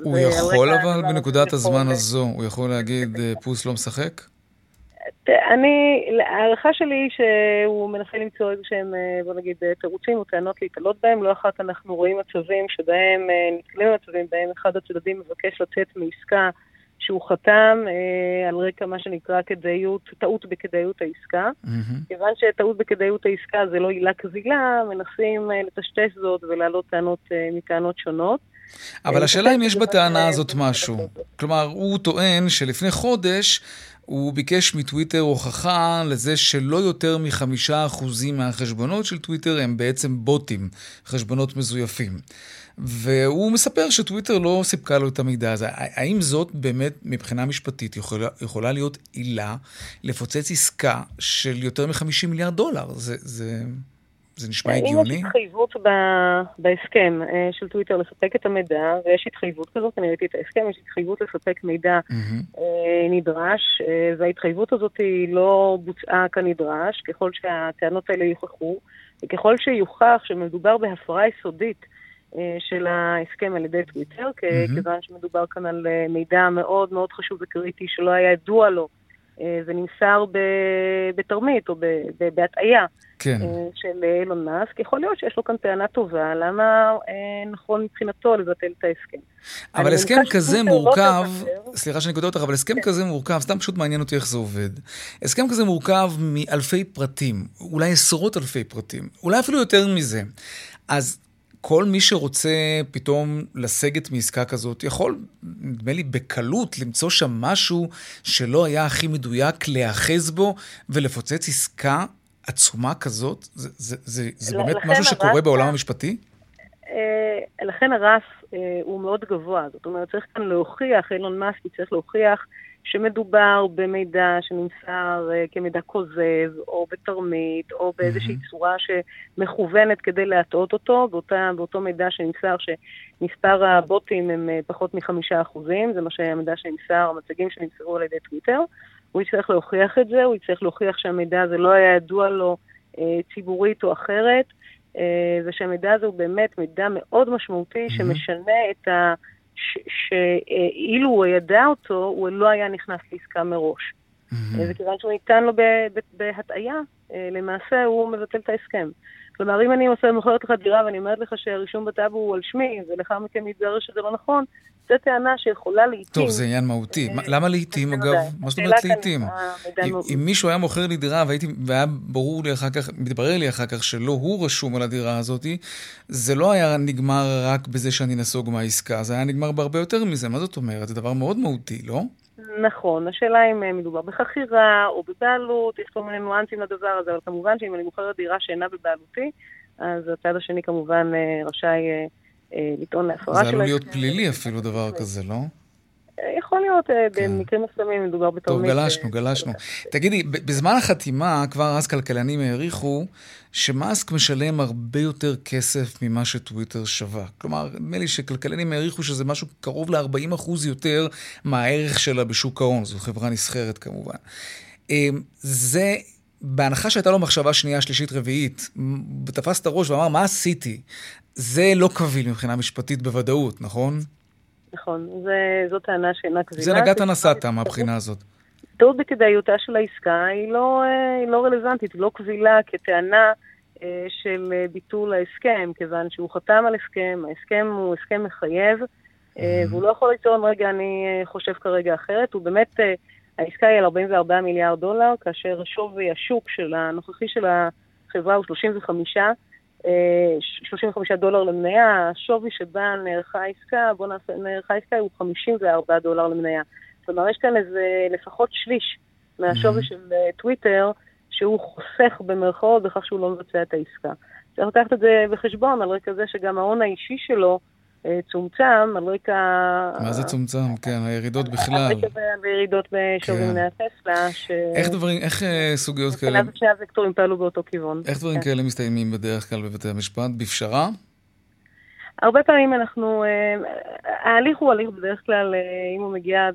הוא יכול אבל בנקודת הזמן הזו, הוא יכול להגיד אה, פוס לא משחק? אני, ההערכה שלי היא שהוא מנסה למצוא איזה שהם, אה, בוא נגיד, אה, תירוצים או טענות להתעלות בהם. לא אחת אנחנו רואים מצבים שבהם, נתקלים במצבים בהם אחד הצדדים מבקש לצאת מעסקה שהוא חתם אה, על רקע מה שנקרא כדאיות, טעות בכדאיות העסקה. Mm-hmm. כיוון שטעות בכדאיות העסקה זה לא עילה קבילה, מנסים אה, לטשטש זאת ולהעלות טענות אה, מטענות שונות. אבל השאלה אם יש בטענה הזאת משהו. כלומר, הוא טוען שלפני חודש הוא ביקש מטוויטר הוכחה לזה שלא יותר מחמישה אחוזים מהחשבונות של טוויטר הם בעצם בוטים, חשבונות מזויפים. והוא מספר שטוויטר לא סיפקה לו את המידע הזה. האם זאת באמת, מבחינה משפטית, יכולה, יכולה להיות עילה לפוצץ עסקה של יותר מ-50 מיליארד דולר? זה, זה זה נשמע הגיוני? אם יש התחייבות בהסכם אה, של טוויטר לספק את המידע, ויש התחייבות כזאת, אני ראיתי את ההסכם, יש התחייבות לספק מידע mm-hmm. נדרש, וההתחייבות הזאת היא לא בוצעה כנדרש, ככל שהטענות האלה יוכחו, וככל שיוכח שמדובר בהפרה יסודית של ההסכם על ידי טוויטר, mm-hmm. כיוון שמדובר כאן על מידע מאוד מאוד חשוב וקריטי שלא היה ידוע לו. זה נמסר בתרמית או בהטעיה כן. אה, של אילון מאסק, יכול להיות שיש לו כאן טענה טובה, למה אה, נכון מבחינתו לבטל את ההסכם. אבל הסכם כזה מורכב, לא סליחה שאני כותב אותך, אבל הסכם כן. כזה מורכב, סתם פשוט מעניין אותי איך זה עובד. הסכם כזה מורכב מאלפי פרטים, אולי עשרות אלפי פרטים, אולי אפילו יותר מזה. אז כל מי שרוצה פתאום לסגת מעסקה כזאת, יכול, נדמה לי, בקלות למצוא שם משהו שלא היה הכי מדויק, להיאחז בו ולפוצץ עסקה עצומה כזאת? זה, זה, זה, זה באמת משהו שקורה בעולם המשפטי? אה, לכן הרף אה, הוא מאוד גבוה. זאת אומרת, צריך כאן להוכיח, אילון מאסק צריך להוכיח שמדובר במידע שנמסר uh, כמידע כוזב, או בתרמית, או באיזושהי. צורה שמכוונת כדי להטעות אותו, באותה, באותו מידע שנמסר שמספר הבוטים הם uh, פחות מחמישה אחוזים, זה מה שהמידע שנמסר, המצגים שנמסרו על ידי טוויטר. הוא יצטרך להוכיח את זה, הוא יצטרך להוכיח שהמידע הזה לא היה ידוע לו uh, ציבורית או אחרת, uh, ושהמידע הזה הוא באמת מידע מאוד משמעותי. שמשנה את ה... שאילו הוא ידע אותו, הוא לא היה נכנס לעסקה מראש. וכיוון שהוא ניתן לו בהטעיה, אה, למעשה הוא מבטל את ההסכם. כלומר, אם אני מוכרת לך דירה ואני אומרת לך שהרישום בטאבו הוא על שמי, ולאחר מכן מתברר שזה לא נכון, זו טענה שיכולה לעיתים... טוב, זה עניין מהותי. אה, למה לעיתים, אגב? מה זאת אומרת לעיתים? אם מישהו היה מוכר לי דירה והיה ברור לי אחר כך, מתברר לי אחר כך שלא הוא רשום על הדירה הזאת, זה לא היה נגמר רק בזה שאני נסוג מהעסקה, זה היה נגמר בהרבה יותר מזה. מה זאת אומרת? זה דבר מאוד מהותי, לא? נכון, השאלה אם אה, מדובר בחכירה או בבעלות, יש כל מיני ניואנסים לדבר הזה, אבל כמובן שאם אני מוכרת דירה שאינה בבעלותי, אז הצד השני כמובן אה, רשאי לטעון להפרה של... זה עלול להיות פלילי אפילו דבר כזה, לא? יכול להיות, כן. במקרים מסוימים מדובר בתרמית. טוב, גלשנו, גלשנו. תגידי, בזמן החתימה, כבר אז כלכלנים העריכו שמאסק משלם הרבה יותר כסף ממה שטוויטר שווה. כלומר, נדמה לי שכלכלנים העריכו שזה משהו קרוב ל-40% יותר מהערך שלה בשוק ההון. זו חברה נסחרת כמובן. אמ, זה, בהנחה שהייתה לו מחשבה שנייה, שלישית, רביעית, תפס את הראש ואמר, מה עשיתי? זה לא קביל מבחינה משפטית בוודאות, נכון? נכון, זו טענה שאינה קבילה. זה נגעת נסעת מהבחינה הזאת. טעות בכדאיותה של העסקה היא לא, אה, היא לא רלוונטית, היא לא קבילה כטענה אה, של אה, ביטול ההסכם, כיוון שהוא חתם על הסכם, ההסכם הוא הסכם מחייב, mm-hmm. והוא לא יכול לטעון, רגע, אני חושב כרגע אחרת, הוא באמת, העסקה היא על 44 מיליארד דולר, כאשר שווי השוק של הנוכחי של החברה הוא 35, 35 דולר למניה, השווי שבה נערכה העסקה, בוא נעשה, נערכה העסקה הוא 54 דולר למניה. כלומר, יש כאן איזה לפחות שליש מהשווי mm-hmm. של uh, טוויטר, שהוא חוסך במרכאות בכך שהוא לא מבצע את העסקה. צריך לקחת את זה בחשבון על רקע זה שגם ההון האישי שלו צומצם, על רקע... מה זה צומצם? כן, הירידות בכלל. על רקע הירידות בשווי כן. מניה טסלה, ש... איך דברים, איך uh, סוגיות כאלה... מבחינת שני הוקטורים פעלו באותו כיוון. איך דברים כן. כאלה מסתיימים בדרך כלל בבתי המשפט? בפשרה? הרבה פעמים אנחנו, אה, ההליך הוא הליך בדרך כלל, אה, אם הוא מגיע עד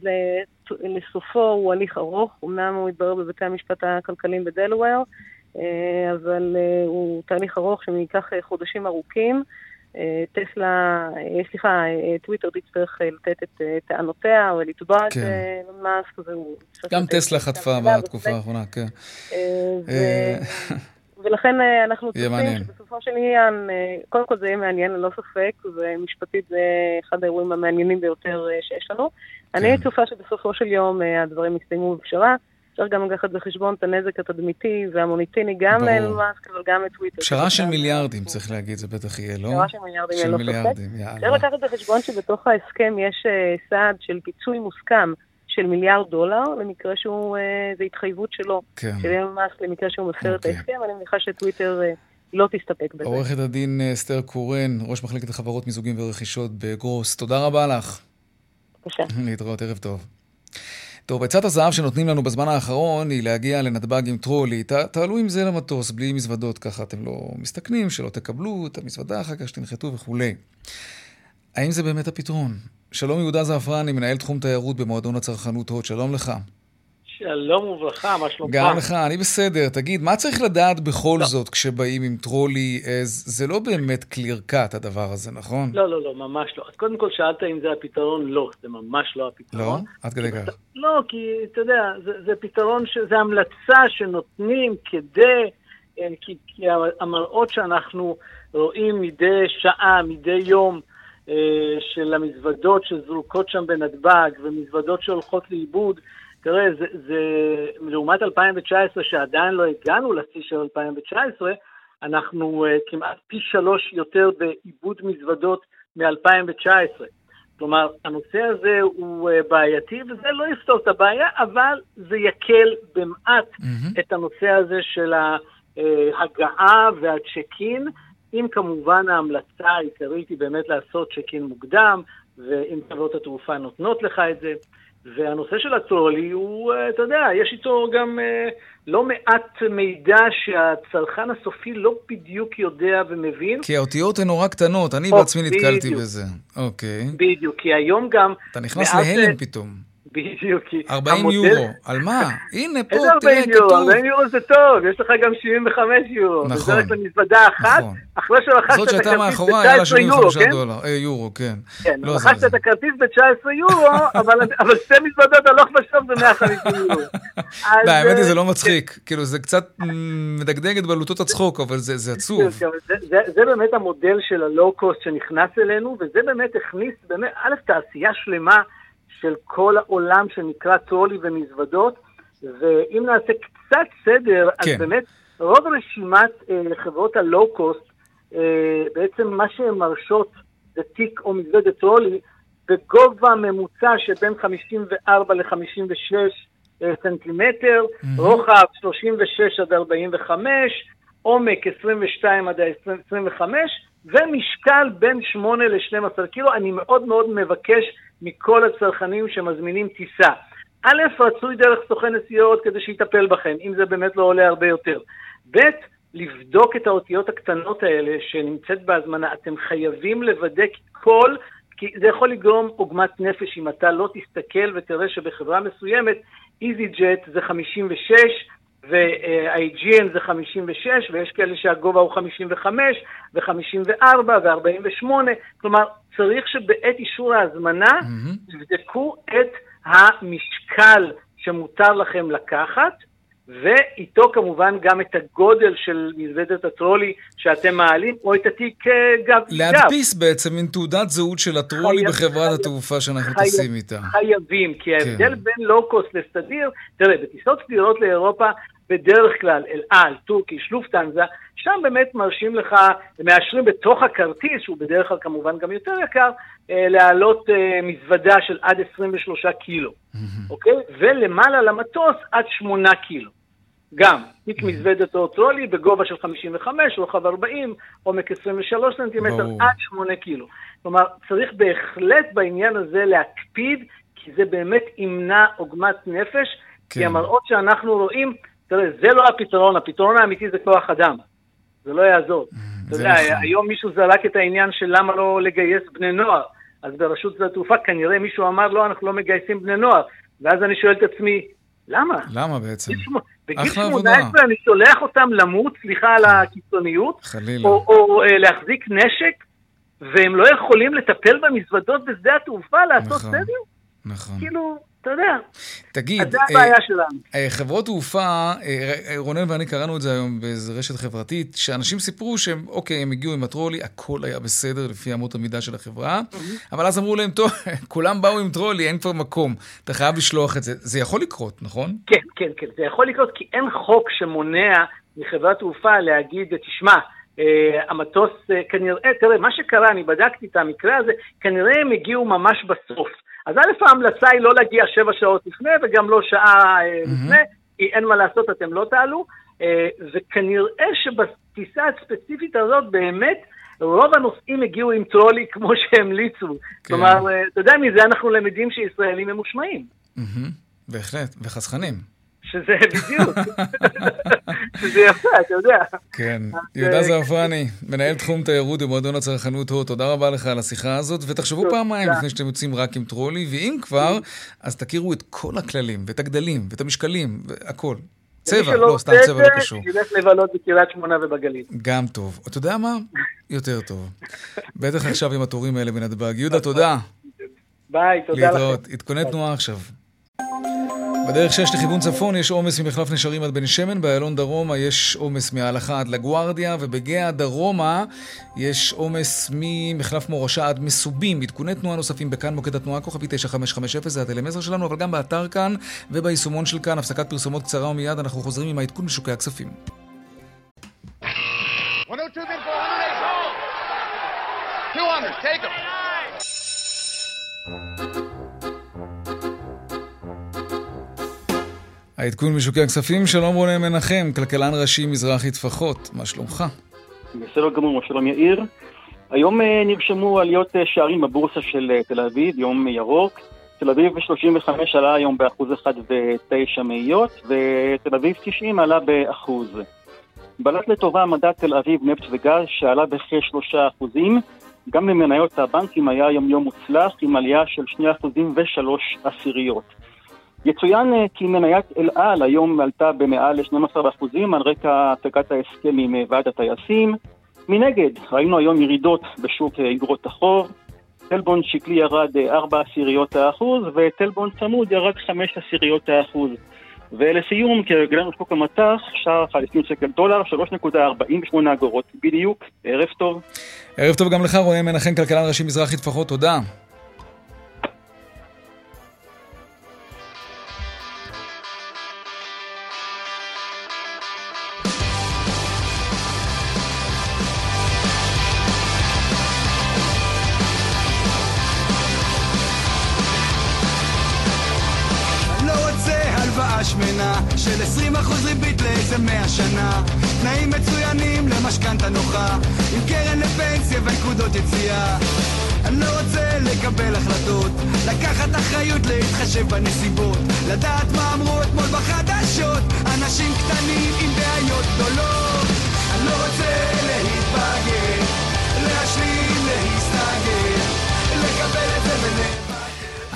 לסופו, הוא הליך ארוך, אמנם הוא יתברר בבתי המשפט הכלכליים בדלוור, אה, אבל הוא תהליך ארוך שייקח חודשים ארוכים. טסלה, סליחה, טוויטר תצטרך לתת את טענותיה או לתבוע את כן. מאסק. גם טסלה חטפה בתקופה האחרונה, כן. ולכן אה, אנחנו צופים שבסופו של עניין, אה, קודם כל זה יהיה מעניין ללא ספק, ומשפטית זה אחד האירועים המעניינים ביותר אה, שיש לנו. כן. אני צופה שבסופו של יום הדברים יסתיימו בפשרה. אפשר גם לקחת בחשבון את הנזק התדמיתי והמוניטיני גם למאסק, אבל גם לטוויטר. פשרה של מיליארדים, צריך להגיד, זה בטח יהיה, לא? פשרה של מיליארדים, של מיליארדים, יאללה. אפשר לקחת בחשבון שבתוך ההסכם יש סעד של פיצוי מוסכם. של מיליארד דולר, למקרה שהוא, אה, זו התחייבות שלו, כן. של אילון מאסק למקרה שהוא מפר את אוקיי. ההסכם, אני מניחה שטוויטר אה, לא תסתפק בזה. עורכת הדין אה, אסתר קורן, ראש מחלקת החברות מיזוגים ורכישות בגרוס, תודה רבה לך. בבקשה. להתראות, ערב טוב. טוב, עצת הזהב שנותנים לנו בזמן האחרון היא להגיע לנתב"ג עם טרולי. ת, תעלו עם זה למטוס, בלי מזוודות ככה, אתם לא מסתכנים, שלא תקבלו את המזוודה אחר כך, שתנחתו וכולי. האם זה באמת הפתרון? שלום יהודה זעפרני, מנהל תחום תיירות במועדון הצרכנות הוד, שלום לך. שלום וברכה, מה שלומך? גם לך, אני בסדר. תגיד, מה צריך לדעת בכל לא. זאת כשבאים עם טרולי עז? זה לא באמת clear cut הדבר הזה, נכון? לא, לא, לא, ממש לא. אז קודם כל שאלת אם זה הפתרון, לא, זה ממש לא הפתרון. לא? עד כדי כך. לא, כי אתה יודע, זה, זה פתרון, ש... זה המלצה שנותנים כדי, אה, כי, כי המראות שאנחנו רואים מדי שעה, מדי יום, אה, של המזוודות שזרוקות שם בנתב"ג, ומזוודות שהולכות לאיבוד, תראה, זה, זה לעומת 2019, שעדיין לא הגענו לשיא של 2019, אנחנו uh, כמעט פי שלוש יותר בעיבוד מזוודות מ-2019. כלומר, הנושא הזה הוא uh, בעייתי, וזה לא יפתור את הבעיה, אבל זה יקל במעט mm-hmm. את הנושא הזה של ההגעה והצ'ק-אין, אם כמובן ההמלצה העיקרית היא באמת לעשות צ'ק-אין מוקדם, ואם חברות התעופה נותנות לך את זה. והנושא של הטרולי הוא, אה, אתה יודע, יש איתו גם אה, לא מעט מידע שהצרכן הסופי לא בדיוק יודע ומבין. כי האותיות הן נורא קטנות, אני בעצמי נתקלתי בזה. אוקיי. בדיוק, כי היום גם... אתה נכנס להלם פתאום. בדיוק. 40 המודל... יורו, על מה? הנה פה, תראה, כתוב. איזה 40 יורו? 40 יורו זה טוב, יש לך גם 75 יורו. נכון. וזה רק למזוודה אחת, נכון. אחרי שרכשת את הכרטיס ב-19 יורו, כן? דולר, אה, יורו, כן. כן, לא רכשת את הכרטיס ב-19 יורו, אבל, אבל שתי מזוודות הלוך ושוב זה 150 יורו. לא, האמת היא זה לא מצחיק. כאילו, זה קצת מדגדג את בלוטות הצחוק, אבל זה, זה עצוב. זה, זה, זה באמת המודל של הלואו-קוסט שנכנס אלינו, וזה באמת הכניס, באמת, א', תעשייה שלמה. של כל העולם שנקרא טרולי ומזוודות, ואם נעשה קצת סדר, כן. אז באמת רוב רשימת אה, חברות הלואו-קוסט, אה, בעצם מה שהן מרשות זה תיק או מזוודת טרולי בגובה ממוצע שבין 54 ל-56 אה, סנטימטר, mm-hmm. רוחב 36 עד 45, עומק 22 עד 25, ומשקל בין 8 ל-12 קילו. אני מאוד מאוד מבקש מכל הצרכנים שמזמינים טיסה. א', רצוי דרך סוכן נסיעות כדי שיטפל בכם, אם זה באמת לא עולה הרבה יותר. ב', לבדוק את האותיות הקטנות האלה שנמצאת בהזמנה. אתם חייבים לוודא כל, כי זה יכול לגרום עוגמת נפש אם אתה לא תסתכל ותראה שבחברה מסוימת EasyJet זה 56, ו-IGN זה 56, ויש כאלה שהגובה הוא 55, ו-54, ו-48, כלומר, צריך שבעת אישור ההזמנה תבדקו את המשקל שמותר לכם לקחת, ואיתו כמובן גם את הגודל של מזוודת הטרולי שאתם מעלים, או את התיק אה, גב. להדפיס. בעצם מין תעודת זהות של הטרולי חייב, בחברת חייב, התעופה שאנחנו חייב, טסים איתה. חייבים, כי ההבדל כן. בין לואו-קוסט לסדיר, תראה, בטיסות סדירות לאירופה, בדרך כלל אל על, טורקי, שלופטנזה, שם באמת מרשים לך, מאשרים בתוך הכרטיס, שהוא בדרך כלל כמובן גם יותר יקר, אה, להעלות אה, מזוודה של עד 23 קילו, אוקיי? ולמעלה למטוס עד 8 קילו. גם, תיק מזוודת או טרולי בגובה של 55, רוחב 40, עומק 23 סנטימטר, עד 8 קילו. כלומר, צריך בהחלט בעניין הזה להקפיד, כי זה באמת ימנע עוגמת נפש, כן. כי המראות שאנחנו רואים, תראה, זה לא הפתרון, הפתרון האמיתי זה כוח אדם. זה לא יעזור. Mm, אתה יודע, נכון. היום מישהו זרק את העניין של למה לא לגייס בני נוער. אז ברשות שדה התעופה כנראה מישהו אמר, לא, אנחנו לא מגייסים בני נוער. ואז אני שואל את עצמי, למה? למה בעצם? בגיל 18 אני שולח אותם למות, סליחה על הקיצוניות, חלילה. או, או אה, להחזיק נשק, והם לא יכולים לטפל במזוודות בשדה התעופה, לעשות נכון, סדר? נכון. כאילו, אתה יודע, תגיד, אז זה הבעיה אה, שלנו. אה, חברות תעופה, אה, רונן ואני קראנו את זה היום באיזו רשת חברתית, שאנשים סיפרו שהם, אוקיי, הם הגיעו עם הטרולי, הכל היה בסדר לפי אמות המידה של החברה, mm-hmm. אבל אז אמרו להם, טוב, כולם באו עם טרולי, אין כבר מקום, אתה חייב לשלוח את זה. זה יכול לקרות, נכון? כן, כן, כן, זה יכול לקרות, כי אין חוק שמונע מחברת תעופה להגיד, תשמע, המטוס כנראה, תראה, מה שקרה, אני בדקתי את המקרה הזה, כנראה הם הגיעו ממש בסוף. אז א', ההמלצה היא לא להגיע שבע שעות לפני וגם לא שעה mm-hmm. לפני, כי אין מה לעשות, אתם לא תעלו. אה, וכנראה שבטיסה הספציפית הזאת באמת רוב הנוסעים הגיעו עם טרולי כמו שהמליצו. כן. כלומר, אה, אתה יודע מזה אנחנו למדים שישראלים ממושמעים. בהחלט, וחסכנים. שזה בדיוק, שזה יפה, אתה יודע. כן, יהודה זרפני, מנהל תחום תיירות במועדון הצרכנות הו, תודה רבה לך על השיחה הזאת, ותחשבו פעמיים לפני שאתם יוצאים רק עם טרולי, ואם כבר, אז תכירו את כל הכללים, ואת הגדלים, ואת המשקלים, והכל. צבע, לא, סתם צבע לא קשור. ילך לבלות בקריית שמונה ובגליל. גם טוב. אתה יודע מה? יותר טוב. בטח עכשיו עם התורים האלה בנתב"ג. יהודה, תודה. ביי, תודה לכם. להתראות. עדכוני תנועה עכשיו. בדרך 6 לכיוון צפון יש עומס ממחלף נשרים עד בן שמן, באיילון דרומה יש עומס מההלכה עד לגוארדיה, ובגאה דרומה יש עומס ממחלף מורשה עד מסובים. עדכוני תנועה נוספים בכאן מוקד התנועה כוכבי 9550 זה הטלמסר שלנו, אבל גם באתר כאן וביישומון של כאן. הפסקת פרסומות קצרה ומיד אנחנו חוזרים עם העדכון בשוקי הכספים. 102, 200, take them. העדכון משוקי הכספים, שלום רונן מנחם, כלכלן ראשי מזרחי טפחות, מה שלומך? בסדר גמור, שלום יאיר. היום אה, נרשמו עליות אה, שערים בבורסה של אה, תל אביב, יום ירוק. תל אביב 35 עלה היום באחוז אחד ותשע מאיות, ותל אביב 90 עלה באחוז. בלט לטובה מדד תל אביב נפט וגז שעלה בכשלושה אחוזים. גם למניות הבנקים היה יום יום מוצלח עם עלייה של שני אחוזים ושלוש עשיריות. יצוין אה, כי מניית אל על היום עלתה במעל ל-12% על רקע הצגת ההסכם עם אה, ועד הטייסים. מנגד, ראינו היום ירידות בשוק אה, אגרות החוב. טלבון שקלי ירד 4 עשיריות האחוז, וטלבון צמוד ירד 5 עשיריות האחוז. ולסיום, כרגלנו שוק המטח, שער 50 שקל דולר, 3.48 אגורות בדיוק. ערב טוב. ערב טוב גם לך, רואה מנחם, כלכלן ראשי מזרחי טפחות, תודה. 20% ריבית לאיזה מאה שנה. תנאים מצוינים למשכנתה נוחה עם קרן לפנסיה ונקודות יציאה. אני לא רוצה לקבל החלטות לקחת אחריות להתחשב בנסיבות לדעת מה אמרו אתמול בחדשות. אנשים קטנים עם בעיות גדולות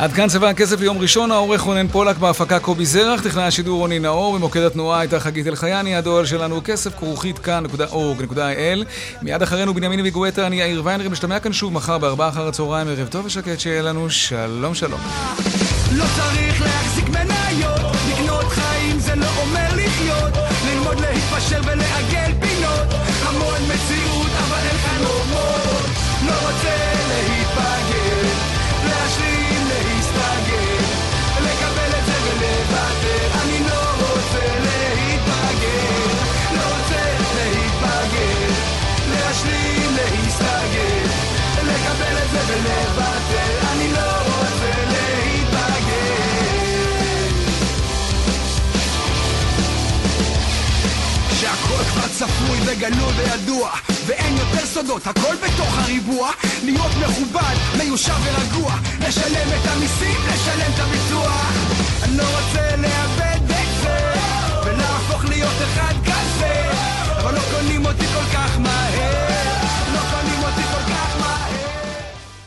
עד כאן צבע הכסף ליום ראשון, העורך רונן פולק בהפקה קובי זרח, טכנאי השידור רוני נאור, במוקד התנועה הייתה חגית אלחייני, הדואל שלנו כסף כרוכית כאן.org.il מיד אחרינו בנימין ויגואטה, אני יאיר ויינרי, משתמע כאן שוב מחר בארבעה אחר הצהריים, ערב טוב ושקט שיהיה לנו שלום שלום. לא צריך להחזיק מניות, לקנות חיים זה לא אומר לחיות, ללמוד להתפשר ולעגל צפוי וגלוי וידוע, ואין יותר סודות, הכל בתוך הריבוע, להיות מכובד, מיושב ורגוע, לשלם את המיסים, לשלם את הביצוע. אני לא רוצה לאבד את זה, ולהפוך להיות אחד כזה, אבל לא קונים אותי כל כך מהר,